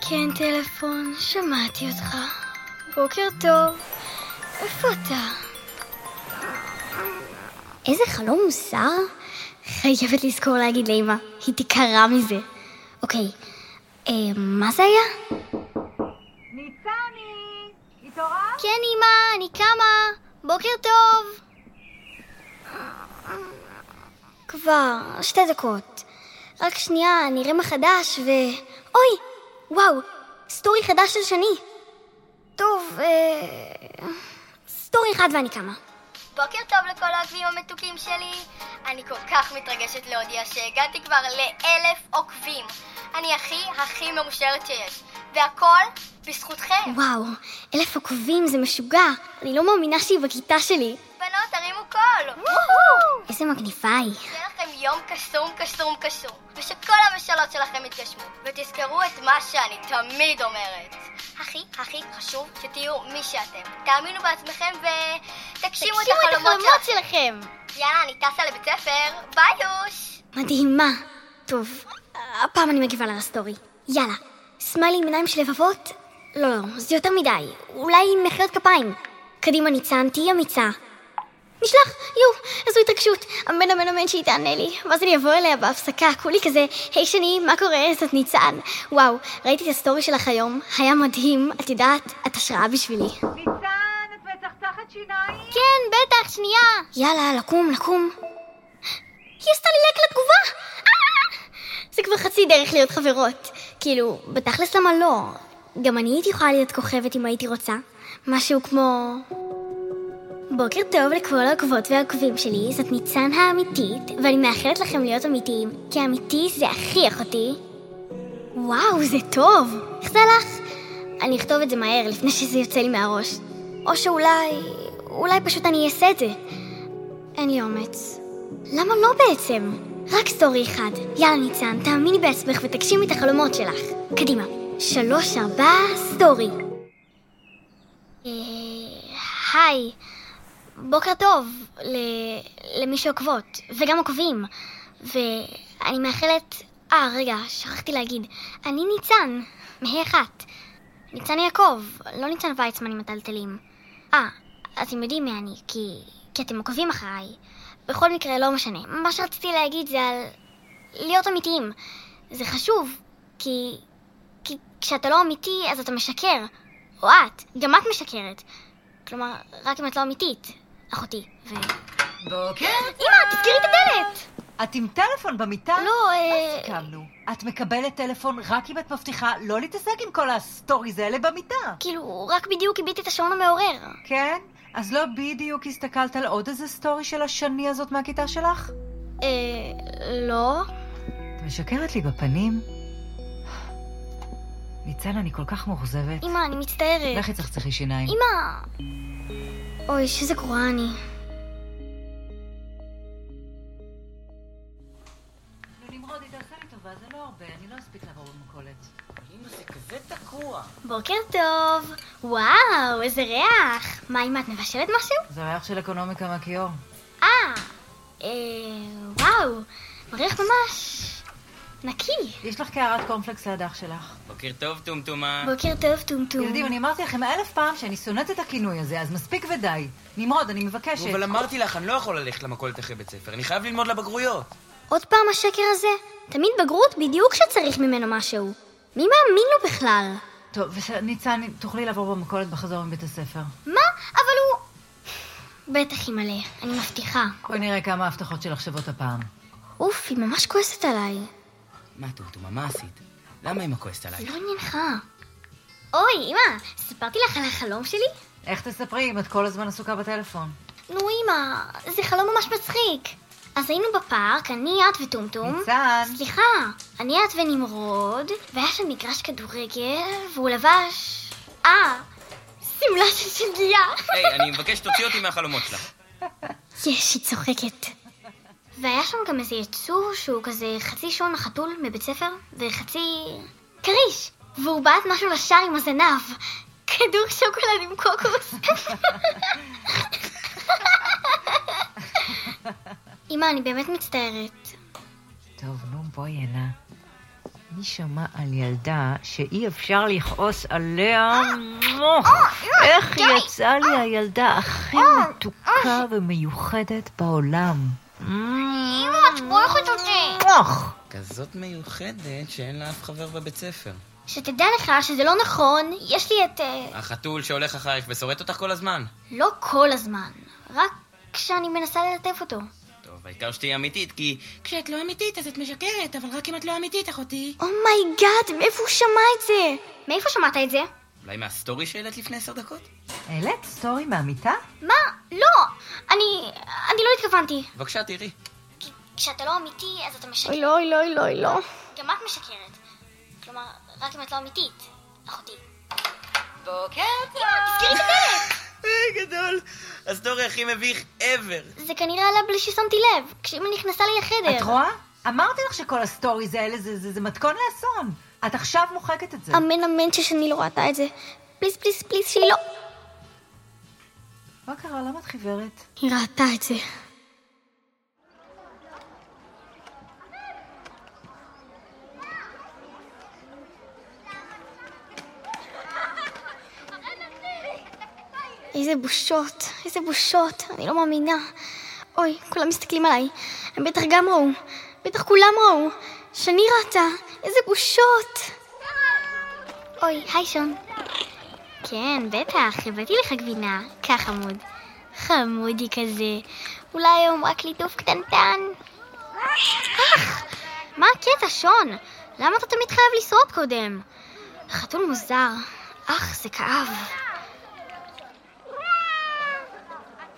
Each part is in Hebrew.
כן, טלפון, שמעתי אותך. בוקר טוב. איפה אתה? איזה חלום מוזר. חייבת לזכור להגיד לאמא, היא תיקרע מזה. אוקיי, אה, מה זה היה? ניצני! התעוררת? כן, אמא, אני קמה. בוקר טוב. כבר שתי דקות. רק שנייה, נראה מה חדש ו... אוי! וואו! סטורי חדש של שני. טוב, אה... סטורי אחד ואני קמה. בוקר טוב לכל העוקבים המתוקים שלי. אני כל כך מתרגשת להודיע שהגעתי כבר לאלף עוקבים. אני הכי הכי מאושרת שיש. והכל בזכותכם. וואו, אלף עוקבים זה משוגע. אני לא מאמינה שהיא בכיתה שלי. Cool. איזה מגניבה היא. שיהיה לכם יום קסום קסום קסום. ושכל המשאלות שלכם יתגשמו. ותזכרו את מה שאני תמיד אומרת. הכי הכי חשוב שתהיו מי שאתם. תאמינו בעצמכם ותגשימו את החלומות שלכם. יאללה, אני טסה לבית ספר. ביוש! מדהימה. טוב, הפעם אני מגיבה לה לסטורי. יאללה. סמיילי עם עיניים של לבבות? לא, לא, זה יותר מדי. אולי עם מחיאות כפיים. קדימה ניצן, תהיי אמיצה. נשלח, יואו, איזו התרגשות. אמן אמן אמן שהיא תענה לי. ואז אני אבוא אליה בהפסקה, כולי כזה, היי שני, מה קורה? זאת ניצן. וואו, ראיתי את הסטורי שלך היום, היה מדהים. את יודעת, את השראה בשבילי. ניצן, את מצחצחת שיניים? כן, בטח, שנייה. יאללה, לקום, לקום. היא עשתה לי לייק לתגובה! אה! זה כבר חצי דרך להיות חברות. כאילו, בתכלס למה לא? גם אני הייתי יכולה להיות כוכבת אם הייתי רוצה. משהו כמו... בוקר טוב לכל העוקבות והעוקבים שלי, זאת ניצן האמיתית, ואני מאחלת לכם להיות אמיתיים, כי אמיתי זה הכי אחותי. וואו, זה טוב! איך זה הלך? אני אכתוב את זה מהר, לפני שזה יוצא לי מהראש. או שאולי... אולי פשוט אני אעשה את זה. אין לי אומץ. למה לא בעצם? רק סטורי אחד. יאללה ניצן, תאמיני בעצמך ותגשימי את החלומות שלך. קדימה. שלוש, ארבע, סטורי. אה, היי. בוקר טוב ל- למי שעוקבות, וגם עוקבים. ואני מאחלת... אה, רגע, שכחתי להגיד. אני ניצן, מה' אחת. ניצן יעקב, לא ניצן ויצמן עם מטלטלים. אה, אתם יודעים מי אני, כי, כי אתם עוקבים אחריי. בכל מקרה, לא משנה. מה שרציתי להגיד זה על להיות אמיתיים. זה חשוב, כי, כי כשאתה לא אמיתי, אז אתה משקר. או את, גם את משקרת. כלומר, רק אם את לא אמיתית, אחותי. ו... בוקר. אמא, תסגרי את הדלת! את עם טלפון במיטה? לא, אה... סיכמנו. את מקבלת טלפון רק אם את מבטיחה לא להתעסק עם כל הסטוריז האלה במיטה. כאילו, רק בדיוק כיביתי את השעון המעורר. כן? אז לא בדיוק הסתכלת על עוד איזה סטורי של השני הזאת מהכיתה שלך? אה... לא? את משקרת לי בפנים? ניצן, אני כל כך מאוכזבת. אמא, אני מצטערת. לכי צחצחי שיניים. אמא! אוי, שזה גרועה אני. נמרודי, תעשה לי טובה, זה לא הרבה, אני לא אספיק לעבור במכולת. אמא, זה כזה תקוע. בוקר טוב. וואו, איזה ריח. מה, אמא, את מבשלת משהו? זה ריח של אקונומיקה מהכיור. אה, אה, וואו, מריח ממש נקי. יש לך קערת קורנפלקס ליד אח שלך. בוקר טוב, טומטומה. בוקר טוב, טומטום. ילדים, אני אמרתי לכם אלף פעם שאני שונאת את הכינוי הזה, אז מספיק ודי. נמרוד, אני מבקשת. אבל אמרתי לך, אני לא יכול ללכת למכולת אחרי בית ספר, אני חייב ללמוד לבגרויות. עוד פעם השקר הזה? תמיד בגרות בדיוק כשצריך ממנו משהו. מי מאמין לו בכלל? טוב, ניצן, תוכלי לעבור במכולת בחזור מבית הספר. מה? אבל הוא... בטח ימלא, אני מבטיחה. בואי נראה כמה ההבטחות שלך שוות הפעם. אוף, היא ממש כועסת עליי. מה, טומטומה, מה עשית? למה אמא כועסת זה עליי? לא עניינך. אוי, אמא, סיפרתי לך על החלום שלי? איך תספרי אם את כל הזמן עסוקה בטלפון? נו, אמא, זה חלום ממש מצחיק. אז היינו בפארק, אני, את וטומטום. ניצן. סליחה, אני, את ונמרוד, והיה שם מגרש כדורגל, והוא לבש... אה, שמלה של שלגיה. היי, אני מבקש שתוציא אותי מהחלומות שלך. יש, היא צוחקת. והיה שם גם איזה יצור שהוא כזה חצי שעון החתול מבית ספר, וחצי... כריש! והוא בעט משהו לשער עם הזנב. כדור שוקולד עם קוקוס. אמא, אני באמת מצטערת. טוב, נו, בואי הנה. מי שמע על ילדה שאי אפשר לכעוס עליה? מוח! איך יצאה לי הילדה הכי מתוקה ומיוחדת בעולם? אמא, את בורכת אותי. כזאת מיוחדת שאין לה אף חבר בבית ספר. שתדע לך שזה לא נכון, יש לי את... אה, החתול שהולך אחרייך ושורט אותך כל הזמן. לא כל הזמן, רק כשאני מנסה ללטף אותו. טוב, העיקר שתהיי אמיתית, כי כשאת לא אמיתית אז את משקרת, אבל רק אם את לא אמיתית, אחותי. Oh my god, מאיפה הוא שמע את זה? מאיפה שמעת את זה? אולי מהסטורי שהעלית לפני עשר דקות? העלית סטורי מהמיטה? מה? אני... אני לא התכוונתי. בבקשה, תראי. כי כשאתה לא אמיתי, אז אתה משקר. אוי לא, אוי לא, אוי לא, אוי לא. גם את משקרת. כלומר, רק אם את לא אמיתית, אחותי. בוקר תסגרי את הדלת! גדול. הסטורי הכי מביך ever. זה כנראה עלה בלי ששמתי לב, כשאמא נכנסה לי לחדר. את רואה? אמרתי לך שכל הסטוריז האלה זה, זה, זה מתכון לאסון. את עכשיו מוחקת את זה. אמן אמן ששני לא ראתה את זה. פליז פליז פליז שהיא לא... מה קרה? למה את חיוורת? היא ראתה את זה. איזה בושות, איזה בושות, אני לא מאמינה. אוי, כולם מסתכלים עליי. הם בטח גם ראו. בטח כולם ראו. שני ראתה, איזה בושות. אוי, היי שון. כן, בטח, הבאתי לך גבינה. קח חמוד. חמודי כזה. אולי היום רק ליטוף קטנטן. אך, מה הקטע, שון? למה אתה תמיד חייב לשרוד קודם? חתול מוזר. אך, זה כאב.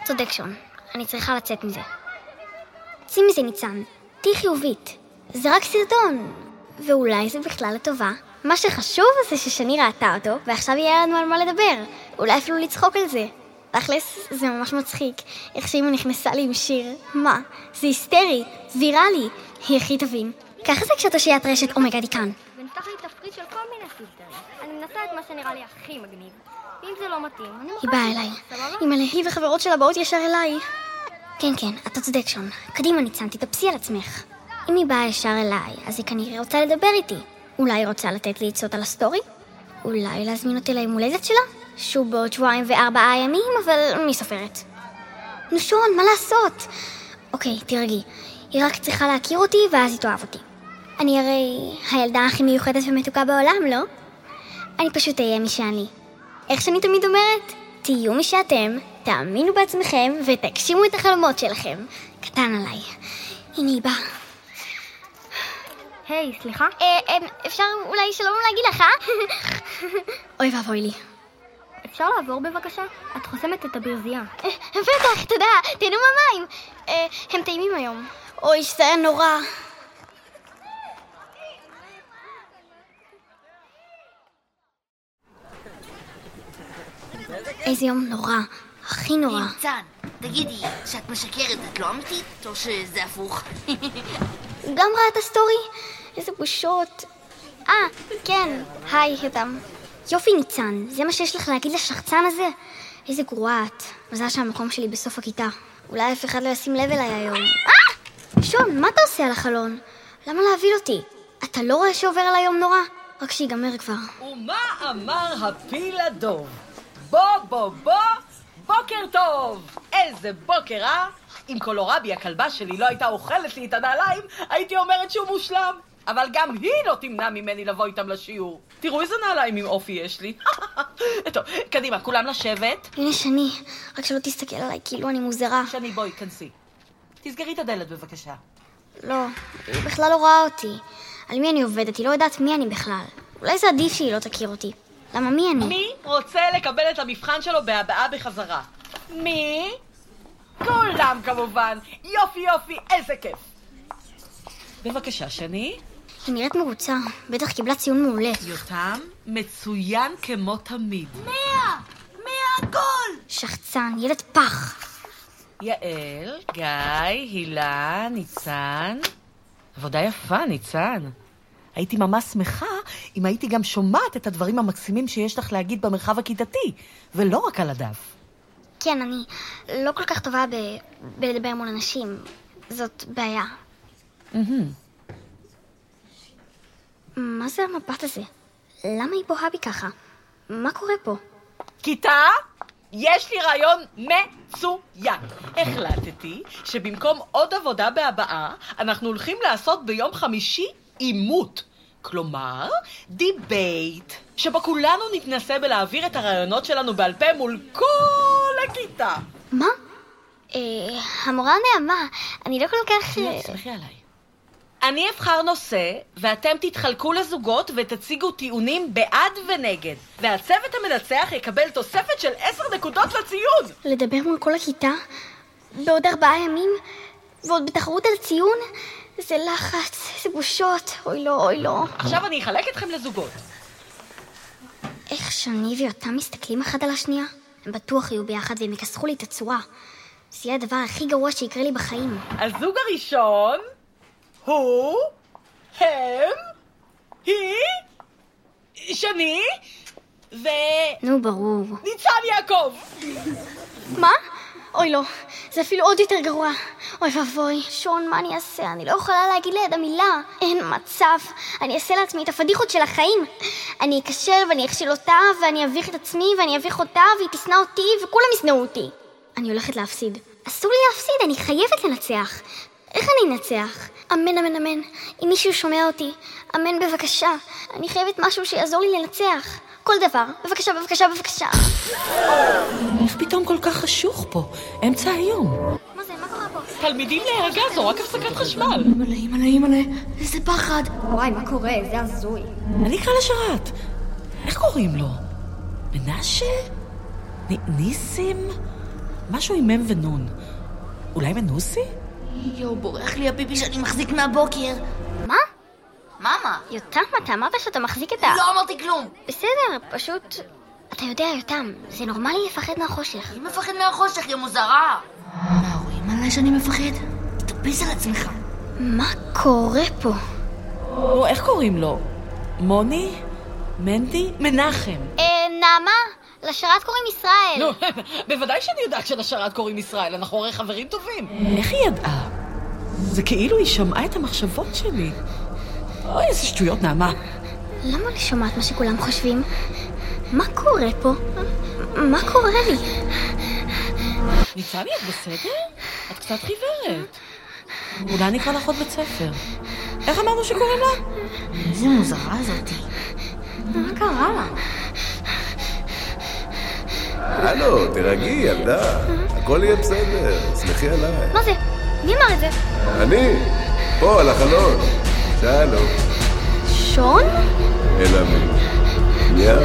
צודק שון, אני צריכה לצאת מזה. צאי מזה, ניצן. תהיי חיובית. זה רק סרטון. ואולי זה בכלל לטובה. מה שחשוב זה ששני ראתה אותו, ועכשיו יהיה לנו על מה לדבר. אולי אפילו לצחוק על זה. תכלס, זה ממש מצחיק, איך שאמא נכנסה לי עם שיר. מה? זה היסטרי, ויראלי. היא הכי תבין. ככה זה כשאת הושיית רשת אומגה דיקן. ונפתח לי תפריט של כל מיני פילטרים. אני מנסה את מה שנראה לי הכי מגניב. ואם זה לא מתאים, אני היא באה אליי. אימא'לה, היא וחברות שלה באות ישר אליי. כן, כן, אתה צודק שון. קדימה ניצן, תתאפסי על עצמך. אם היא באה ישר אליי, אז היא כנראה רוצה לדבר איתי. אולי היא רוצה לתת לי עצות על הסטורי? אולי להזמין אותי ליום הולדת שלה? שוב בעוד שבועיים וארבעה ימים, אבל מי סופרת? נו שון, מה לעשות? אוקיי, תרגי. היא רק צריכה להכיר אותי, ואז היא תאהב אותי. אני הרי הילדה הכי מיוחדת ומתוקה בעולם, לא? אני פשוט אהיה מי שאני. איך שאני תמיד אומרת, תהיו מי שאתם, תאמינו בעצמכם ותגשימו את החלומות שלכם. קטן עליי. הנה היא באה. היי, סליחה? אה, אה, אפשר אולי שלום להגיד לך? אוי ואבוי לי. אפשר לעבור בבקשה? את חוסמת את הברזייה. אה, בטח, תודה, תהנו מהמים. הם טעימים היום. אוי, זה היה נורא. איזה יום נורא, הכי נורא. ניצן, תגידי, כשאת משקרת את לא אמיתית, או שזה הפוך? הוא גם ראה את הסטורי? איזה בושות. אה, כן, היי, יותם. יופי, ניצן, זה מה שיש לך להגיד לשחצן הזה? איזה גרועה את. מזל שהמקום שלי בסוף הכיתה. אולי אף אחד לא ישים לב אליי היום. אה! שון, מה אתה עושה על החלון? למה להבהיל אותי? אתה לא רואה שעובר עליי יום נורא? רק שיגמר כבר. ומה אמר הפיל הדוב? בוא, בוא, בוא, בוקר טוב! איזה בוקר, אה? אם קולורבי הכלבה שלי לא הייתה אוכלת לי את הנעליים, הייתי אומרת שהוא מושלם. אבל גם היא לא תמנע ממני לבוא איתם לשיעור. תראו איזה נעליים עם אופי יש לי. טוב, קדימה, כולם לשבת. הנה שני, רק שלא תסתכל עליי כאילו אני מוזרה. שני, בואי, כנסי. תסגרי את הדלת בבקשה. לא, היא בכלל לא רואה אותי. על מי אני עובדת? היא לא יודעת מי אני בכלל. אולי זה עדיף שהיא לא תכיר אותי. למה מי אני? מי רוצה לקבל את המבחן שלו בהבעה בחזרה? מי? כולם כמובן. יופי יופי, איזה כיף. בבקשה, שני. היא נראית מרוצה, בטח קיבלה ציון מעולה. יותם, מצוין כמו תמיד. שחצן, ילד פח. יעל, גיא, הילה, ניצן. עבודה יפה, ניצן. הייתי ממש שמחה אם הייתי גם שומעת את הדברים המקסימים שיש לך להגיד במרחב הכיתתי, ולא רק על הדף. כן, אני לא כל כך טובה ב... בלדבר מול אנשים. זאת בעיה. מה זה המבט הזה? למה היא בוהה בי ככה? מה קורה פה? כיתה, יש לי רעיון מצוין. החלטתי שבמקום עוד עבודה בהבעה, אנחנו הולכים לעשות ביום חמישי עימות. כלומר, debate, שבו כולנו נתנסה בלהעביר את הרעיונות שלנו בעל פה מול כל הכיתה. מה? אה, המורה נעמה, אני לא כל כך... אה, סמכי עליי. אני אבחר נושא, ואתם תתחלקו לזוגות ותציגו טיעונים בעד ונגד. והצוות המנצח יקבל תוספת של עשר נקודות לציון! לדבר מול כל הכיתה? בעוד ארבעה ימים? ועוד בתחרות על ציון? זה לחץ, זה בושות, אוי לא, אוי לא. עכשיו אני אחלק אתכם לזוגות. איך שני ויותם מסתכלים אחד על השנייה? הם בטוח יהיו ביחד והם יכסחו לי את הצורה. זה יהיה הדבר הכי גרוע שיקרה לי בחיים. הזוג הראשון הוא, הם, היא, שני וניצן נו, ברור. יעקב. מה? אוי לא, זה אפילו עוד יותר גרוע. אוי ואבוי, שון, מה אני אעשה? אני לא יכולה להגיד ליד המילה. אין מצב. אני אעשה לעצמי את הפדיחות של החיים. אני אכשל ואני אכשיל אותה, ואני אביך את עצמי, ואני אביך אותה, והיא תשנא אותי, וכולם ישנאו אותי. אני הולכת להפסיד. אסור לי להפסיד, אני חייבת לנצח. איך אני אנצח? אמן, אמן, אמן. אם מישהו שומע אותי, אמן בבקשה. אני חייבת משהו שיעזור לי לנצח. כל דבר. בבקשה, בבקשה, בבקשה. איך פתאום כל כך חשוך פה? אמצע היום. מה זה? מה קורה פה? תלמידים להירגע, זו רק הפסקת חשמל. אימא'לה, אימא'לה, אימא'לה, איזה פחד. וואי, מה קורה? זה הזוי. אני אקרא לשרת. איך קוראים לו? מנשה? ניסים? משהו עם מ' ונון. אולי מנוסי? יואו, בורח לי הפיפי שאני מחזיק מהבוקר. מה? מה, מה? יותם, אתה אמרת שאתה מחזיק את ה... לא אמרתי כלום. בסדר, פשוט... אתה יודע, יותם, זה נורמלי לפחד מהחושך. אני מפחד מהחושך, יא מוזרה. מה, רואים עליי שאני מפחד? תטפס על עצמך. מה קורה פה? נו, איך קוראים לו? מוני? מנדי? מנחם. אה, נעמה, לשרת קוראים ישראל. נו, בוודאי שאני יודעת שלשרת קוראים ישראל, אנחנו הרי חברים טובים. איך היא ידעה? זה כאילו היא שמעה את המחשבות שלי. אוי, איזה שטויות, נעמה. למה אני שומעת מה שכולם חושבים? מה קורה פה? מה קורה לי? ניצני, את בסדר? את קצת חיוורת. אולי נקרא לך עוד בית ספר. איך אמרנו שקוראים לה? איזה מוזרה זאתי. מה קרה לה? הלו, תירגעי, ילדה. הכל יהיה בסדר, סלחי עליי. מה זה? מי אמר את זה? אני, פה, על החלון. שלום. שון? אלא מי? מיהו.